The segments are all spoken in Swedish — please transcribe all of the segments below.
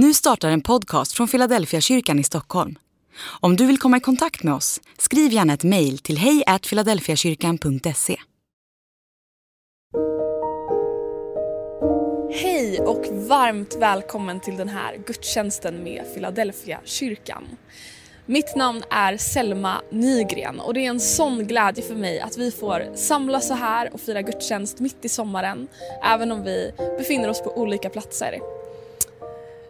Nu startar en podcast från Philadelphia kyrkan i Stockholm. Om du vill komma i kontakt med oss, skriv gärna ett mejl till hejfiladelfiakyrkan.se. Hej och varmt välkommen till den här gudstjänsten med Philadelphia kyrkan. Mitt namn är Selma Nygren och det är en sån glädje för mig att vi får samlas så här och fira gudstjänst mitt i sommaren, även om vi befinner oss på olika platser.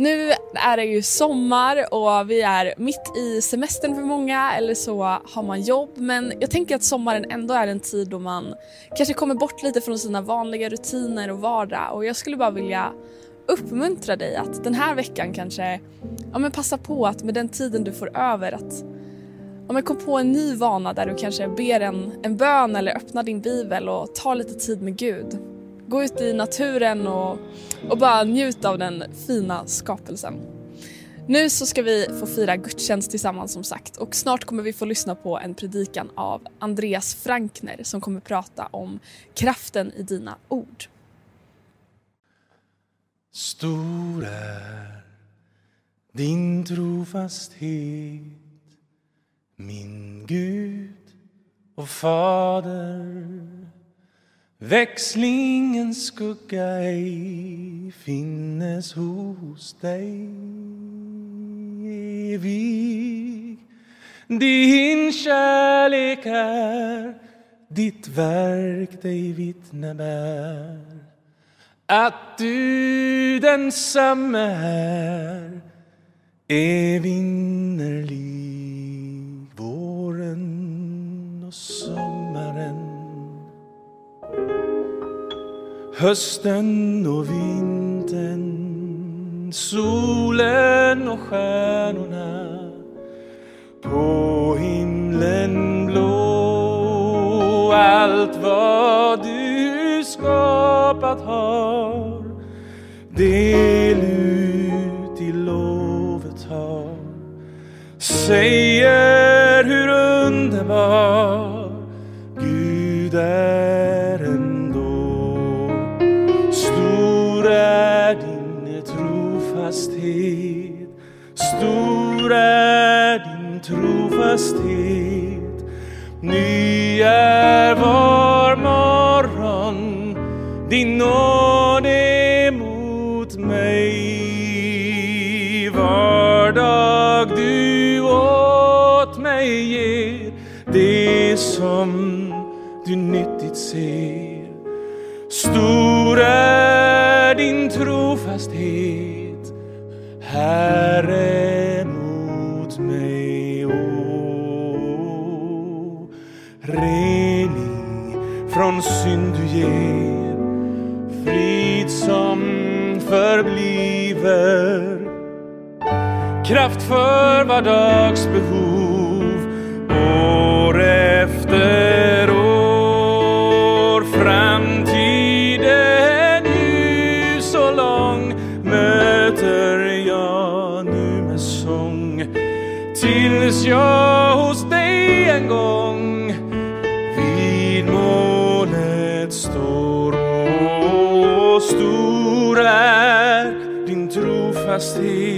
Nu är det ju sommar och vi är mitt i semestern för många eller så har man jobb men jag tänker att sommaren ändå är en tid då man kanske kommer bort lite från sina vanliga rutiner och vardag och jag skulle bara vilja uppmuntra dig att den här veckan kanske ja, men passa på att med den tiden du får över att ja, kom på en ny vana där du kanske ber en, en bön eller öppnar din bibel och tar lite tid med Gud. Gå ut i naturen och, och bara njut av den fina skapelsen. Nu så ska vi få fira gudstjänst tillsammans som sagt och snart kommer vi få lyssna på en predikan av Andreas Frankner som kommer prata om kraften i dina ord. Stor är din trofasthet, min Gud och Fader. Växlingens skugga ej finnes hos dig. Evig. Din kärlek är, ditt verk dig vittne bär att du densamme är evinnerlig våren och sommaren hösten och vintern solen och stjärnorna. På himlen blå allt vad du skapat har. Del ut i lovet har säger trofasthet ny är var morgon. Din nåd emot mig. Var dag du åt mig ger det som du nyttigt ser. Stor förbliver kraft för vardagsbehov år efter år. Framtiden ljus så lång möter jag nu med sång. Tills jag trofasthet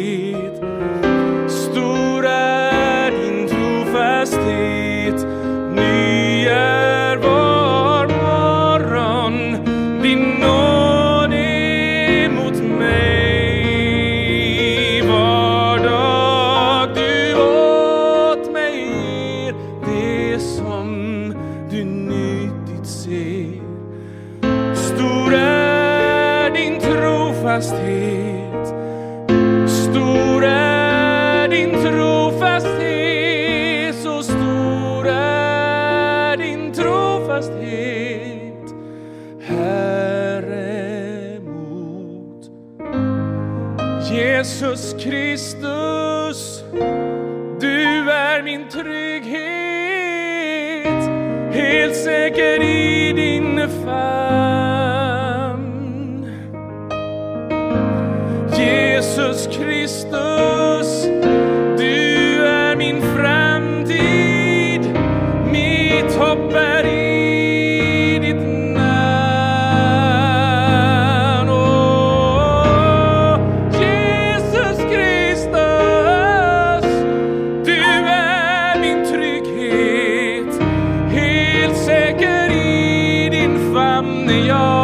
Kristus Du är min trygghet Helt säker i din famn. Jesus Kristus. neon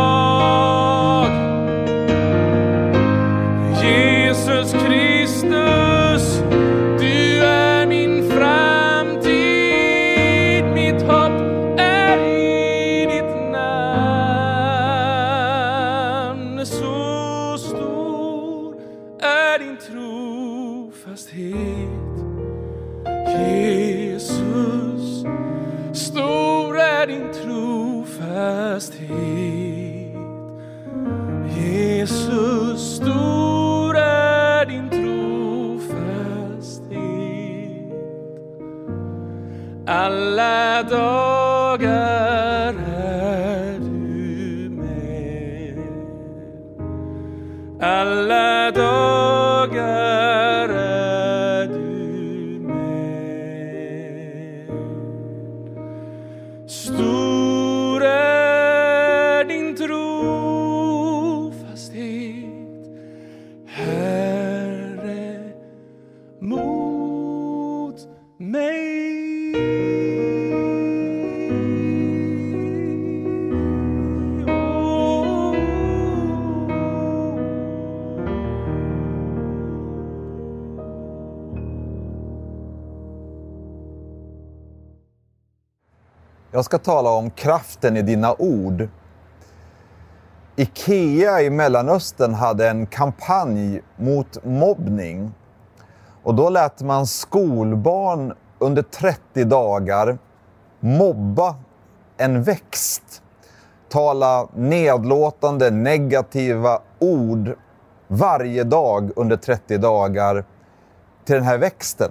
Alla dagar Jag ska tala om kraften i dina ord. Ikea i Mellanöstern hade en kampanj mot mobbning. Och då lät man skolbarn under 30 dagar mobba en växt. Tala nedlåtande, negativa ord varje dag under 30 dagar till den här växten.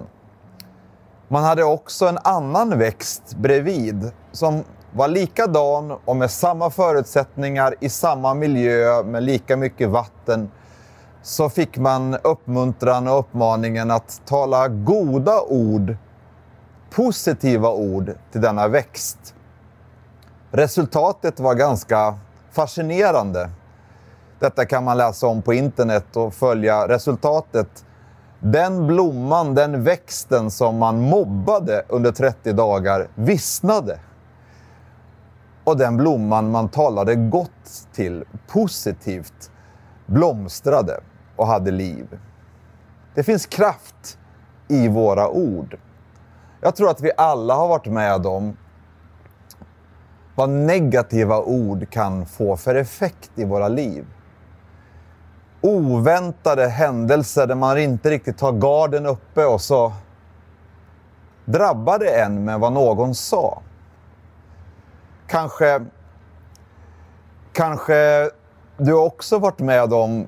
Man hade också en annan växt bredvid som var likadan och med samma förutsättningar i samma miljö med lika mycket vatten. Så fick man uppmuntran och uppmaningen att tala goda ord, positiva ord till denna växt. Resultatet var ganska fascinerande. Detta kan man läsa om på internet och följa resultatet den blomman, den växten som man mobbade under 30 dagar vissnade. Och den blomman man talade gott till, positivt, blomstrade och hade liv. Det finns kraft i våra ord. Jag tror att vi alla har varit med om vad negativa ord kan få för effekt i våra liv oväntade händelser där man inte riktigt har garden uppe och så drabbar det en med vad någon sa. Kanske, kanske du också varit med om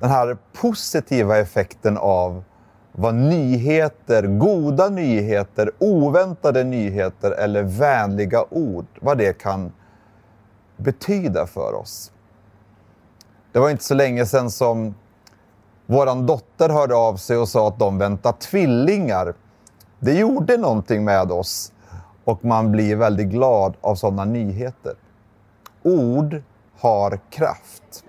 den här positiva effekten av vad nyheter, goda nyheter, oväntade nyheter eller vänliga ord, vad det kan betyda för oss. Det var inte så länge sedan som vår dotter hörde av sig och sa att de väntar tvillingar. Det gjorde någonting med oss och man blir väldigt glad av sådana nyheter. Ord har kraft.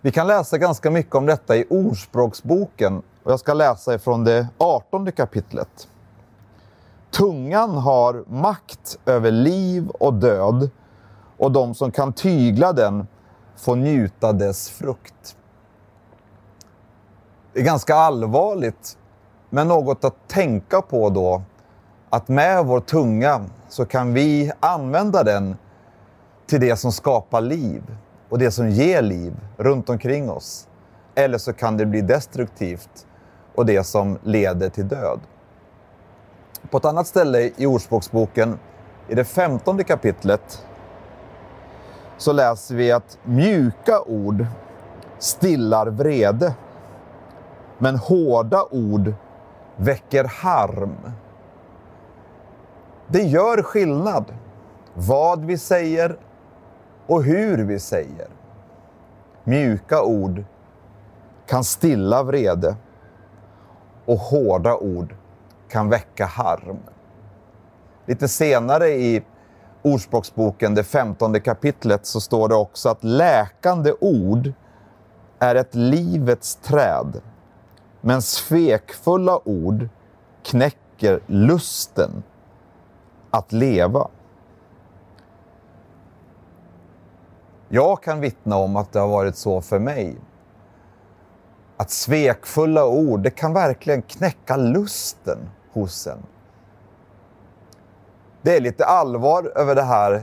Vi kan läsa ganska mycket om detta i Ordspråksboken och jag ska läsa ifrån det 18 kapitlet. Tungan har makt över liv och död och de som kan tygla den få njuta dess frukt. Det är ganska allvarligt, men något att tänka på då, att med vår tunga så kan vi använda den till det som skapar liv och det som ger liv runt omkring oss. Eller så kan det bli destruktivt och det som leder till död. På ett annat ställe i Ordspråksboken, i det femtonde kapitlet, så läser vi att mjuka ord stillar vrede, men hårda ord väcker harm. Det gör skillnad vad vi säger och hur vi säger. Mjuka ord kan stilla vrede och hårda ord kan väcka harm. Lite senare i Ordspråksboken, det femtonde kapitlet, så står det också att läkande ord är ett livets träd, men svekfulla ord knäcker lusten att leva. Jag kan vittna om att det har varit så för mig. att svekfulla ord, det kan verkligen knäcka lusten hos en. Det är lite allvar över det här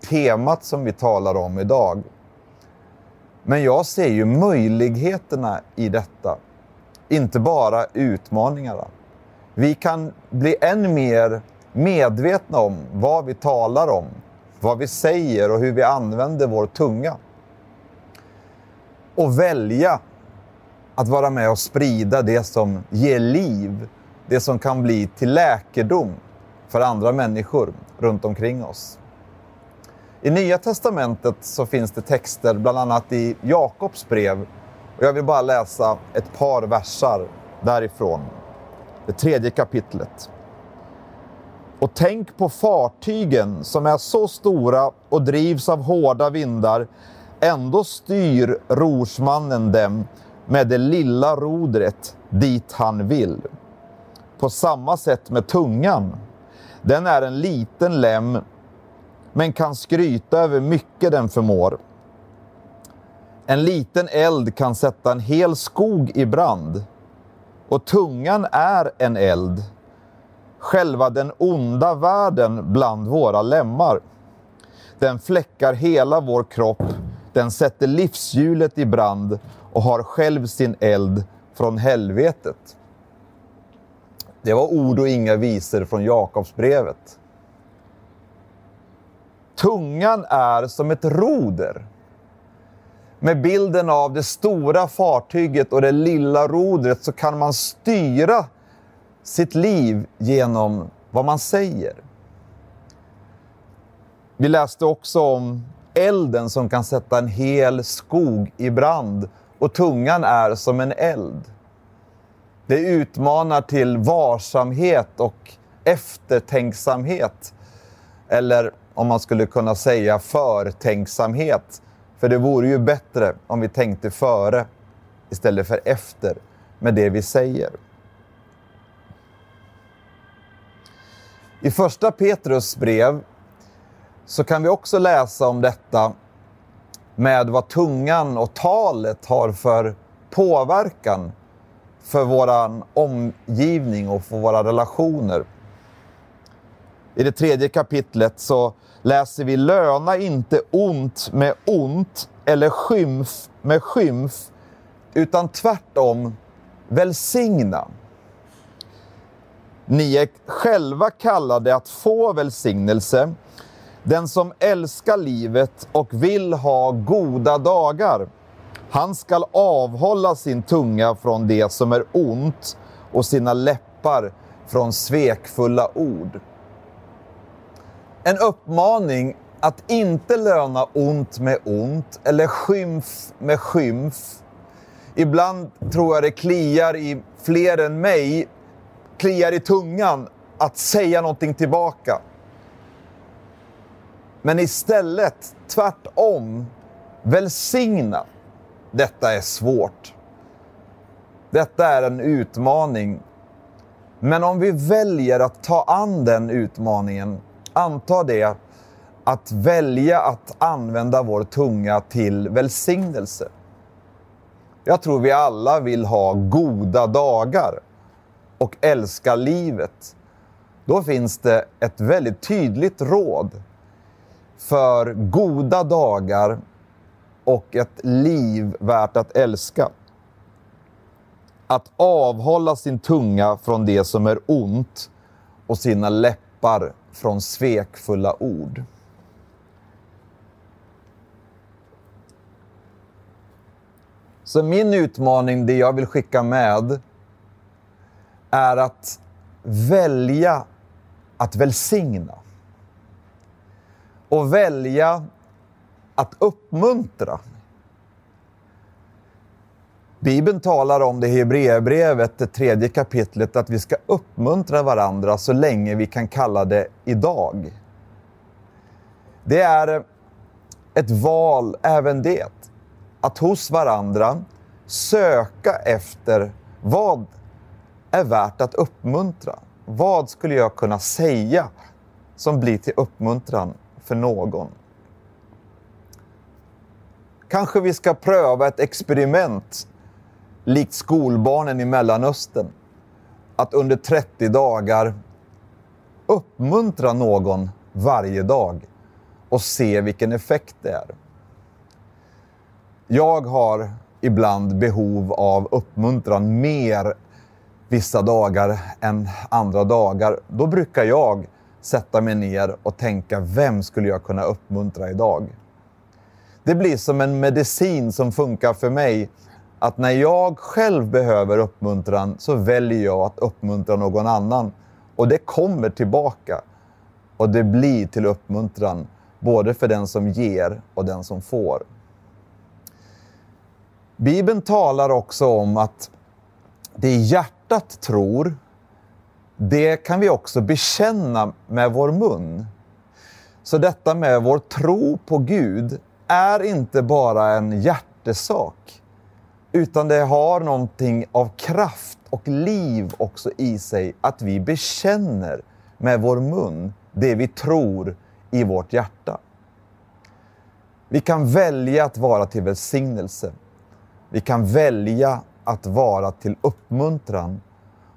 temat som vi talar om idag. Men jag ser ju möjligheterna i detta, inte bara utmaningarna. Vi kan bli än mer medvetna om vad vi talar om, vad vi säger och hur vi använder vår tunga. Och välja att vara med och sprida det som ger liv, det som kan bli till läkedom för andra människor runt omkring oss. I Nya Testamentet så finns det texter, bland annat i Jakobs brev. Och jag vill bara läsa ett par versar därifrån. Det tredje kapitlet. Och tänk på fartygen som är så stora och drivs av hårda vindar. Ändå styr rorsmannen dem med det lilla rodret dit han vill. På samma sätt med tungan. Den är en liten lem men kan skryta över mycket den förmår. En liten eld kan sätta en hel skog i brand. Och tungan är en eld, själva den onda världen bland våra lemmar. Den fläckar hela vår kropp, den sätter livshjulet i brand och har själv sin eld från helvetet. Det var ord och inga visor från Jakobsbrevet. Tungan är som ett roder. Med bilden av det stora fartyget och det lilla rodret så kan man styra sitt liv genom vad man säger. Vi läste också om elden som kan sätta en hel skog i brand och tungan är som en eld. Det utmanar till varsamhet och eftertänksamhet. Eller om man skulle kunna säga förtänksamhet. För det vore ju bättre om vi tänkte före istället för efter med det vi säger. I första Petrus brev så kan vi också läsa om detta med vad tungan och talet har för påverkan för vår omgivning och för våra relationer. I det tredje kapitlet så läser vi löna inte ont med ont eller skymf med skymf, utan tvärtom välsigna. Ni är själva kallade att få välsignelse. Den som älskar livet och vill ha goda dagar, han skall avhålla sin tunga från det som är ont och sina läppar från svekfulla ord en uppmaning att inte löna ont med ont eller skymf med skymf. Ibland tror jag det kliar i fler än mig, kliar i tungan att säga någonting tillbaka. Men istället, tvärtom, välsigna. Detta är svårt. Detta är en utmaning. Men om vi väljer att ta an den utmaningen anta det att välja att använda vår tunga till välsignelse. Jag tror vi alla vill ha goda dagar och älska livet. Då finns det ett väldigt tydligt råd för goda dagar och ett liv värt att älska. Att avhålla sin tunga från det som är ont och sina läppar från svekfulla ord. Så min utmaning, det jag vill skicka med, är att välja att välsigna. Och välja att uppmuntra. Bibeln talar om det i Hebreerbrevet, det tredje kapitlet, att vi ska uppmuntra varandra så länge vi kan kalla det idag. Det är ett val, även det, att hos varandra söka efter vad är värt att uppmuntra. Vad skulle jag kunna säga som blir till uppmuntran för någon? Kanske vi ska pröva ett experiment likt skolbarnen i Mellanöstern, att under 30 dagar uppmuntra någon varje dag och se vilken effekt det är. Jag har ibland behov av uppmuntran mer vissa dagar än andra dagar. Då brukar jag sätta mig ner och tänka, vem skulle jag kunna uppmuntra idag? Det blir som en medicin som funkar för mig. Att när jag själv behöver uppmuntran så väljer jag att uppmuntra någon annan. Och det kommer tillbaka. Och det blir till uppmuntran, både för den som ger och den som får. Bibeln talar också om att det hjärtat tror, det kan vi också bekänna med vår mun. Så detta med vår tro på Gud är inte bara en hjärtesak, utan det har någonting av kraft och liv också i sig att vi bekänner med vår mun det vi tror i vårt hjärta. Vi kan välja att vara till välsignelse. Vi kan välja att vara till uppmuntran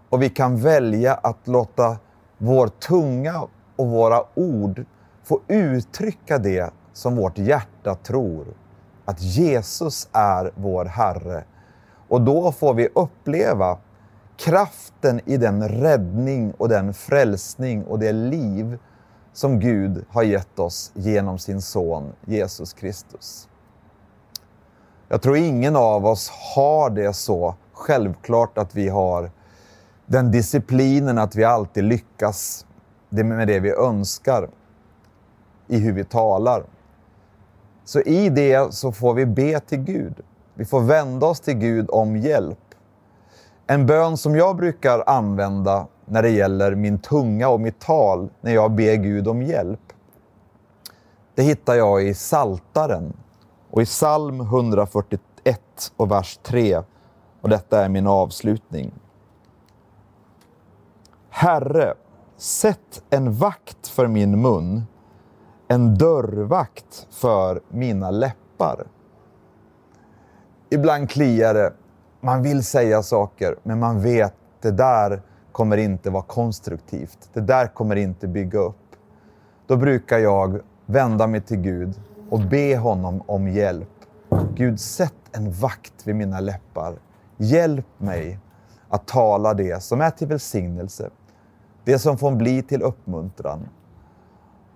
och vi kan välja att låta vår tunga och våra ord få uttrycka det som vårt hjärta tror. Att Jesus är vår Herre. Och då får vi uppleva kraften i den räddning och den frälsning och det liv som Gud har gett oss genom sin son Jesus Kristus. Jag tror ingen av oss har det så självklart att vi har den disciplinen att vi alltid lyckas med det vi önskar i hur vi talar. Så i det så får vi be till Gud. Vi får vända oss till Gud om hjälp. En bön som jag brukar använda när det gäller min tunga och mitt tal när jag ber Gud om hjälp. Det hittar jag i Saltaren och i psalm 141 och vers 3. Och detta är min avslutning. Herre, sätt en vakt för min mun, en dörrvakt för mina läppar. Ibland kliar det. Man vill säga saker, men man vet det där kommer inte vara konstruktivt. Det där kommer inte bygga upp. Då brukar jag vända mig till Gud och be honom om hjälp. Gud, sätt en vakt vid mina läppar. Hjälp mig att tala det som är till välsignelse, det som får bli till uppmuntran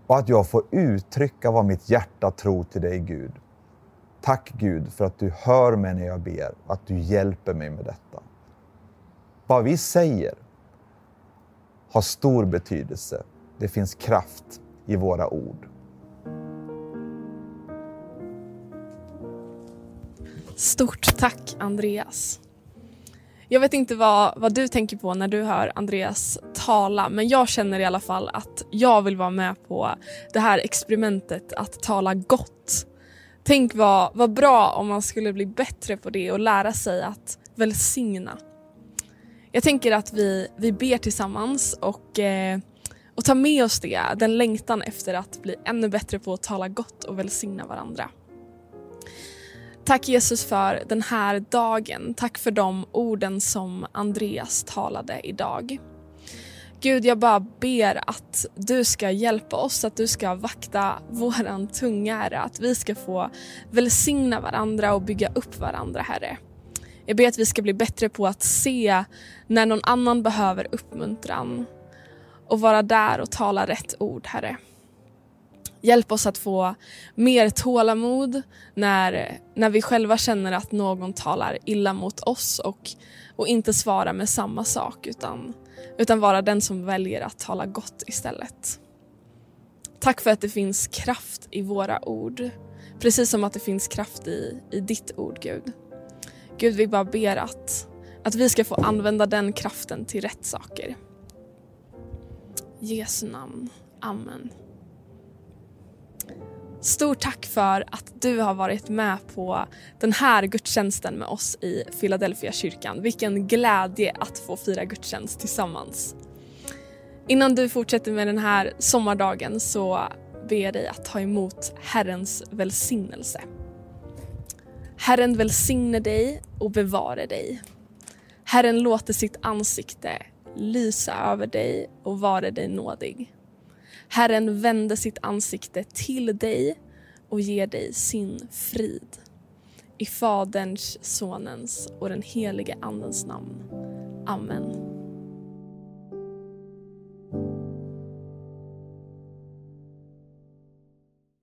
och att jag får uttrycka vad mitt hjärta tror till dig, Gud. Tack Gud för att du hör mig när jag ber och att du hjälper mig med detta. Vad vi säger har stor betydelse. Det finns kraft i våra ord. Stort tack Andreas. Jag vet inte vad, vad du tänker på när du hör Andreas tala men jag känner i alla fall att jag vill vara med på det här experimentet att tala gott. Tänk vad, vad bra om man skulle bli bättre på det och lära sig att välsigna. Jag tänker att vi, vi ber tillsammans och, eh, och tar med oss det, den längtan efter att bli ännu bättre på att tala gott och välsigna varandra. Tack Jesus för den här dagen. Tack för de orden som Andreas talade idag. Gud, jag bara ber att du ska hjälpa oss, att du ska vakta våran tunga, Herre. Att vi ska få välsigna varandra och bygga upp varandra, Herre. Jag ber att vi ska bli bättre på att se när någon annan behöver uppmuntran och vara där och tala rätt ord, Herre. Hjälp oss att få mer tålamod när, när vi själva känner att någon talar illa mot oss och, och inte svara med samma sak utan, utan vara den som väljer att tala gott istället. Tack för att det finns kraft i våra ord. Precis som att det finns kraft i, i ditt ord, Gud. Gud, vi bara ber att, att vi ska få använda den kraften till rätt saker. I Jesu namn. Amen. Stort tack för att du har varit med på den här gudstjänsten med oss i Philadelphia kyrkan. Vilken glädje att få fira gudstjänst tillsammans. Innan du fortsätter med den här sommardagen så ber jag dig att ta emot Herrens välsignelse. Herren välsigne dig och bevare dig. Herren låter sitt ansikte lysa över dig och vare dig nådig. Herren vände sitt ansikte till dig och ger dig sin frid. I Faderns, Sonens och den helige Andens namn. Amen.